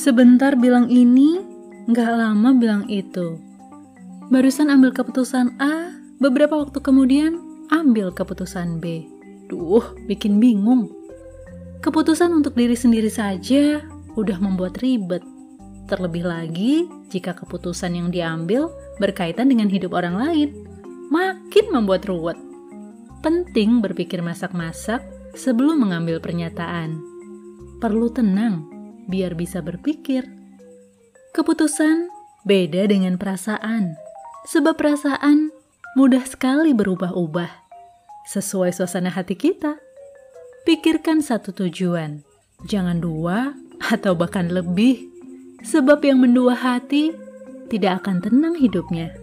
Sebentar bilang ini, nggak lama bilang itu. Barusan ambil keputusan A, beberapa waktu kemudian ambil keputusan B. Duh, bikin bingung. Keputusan untuk diri sendiri saja udah membuat ribet. Terlebih lagi jika keputusan yang diambil berkaitan dengan hidup orang lain, makin membuat ruwet. Penting berpikir masak-masak sebelum mengambil pernyataan. Perlu tenang biar bisa berpikir. Keputusan beda dengan perasaan, sebab perasaan mudah sekali berubah-ubah sesuai suasana hati kita. Pikirkan satu tujuan, jangan dua atau bahkan lebih, sebab yang mendua hati tidak akan tenang hidupnya.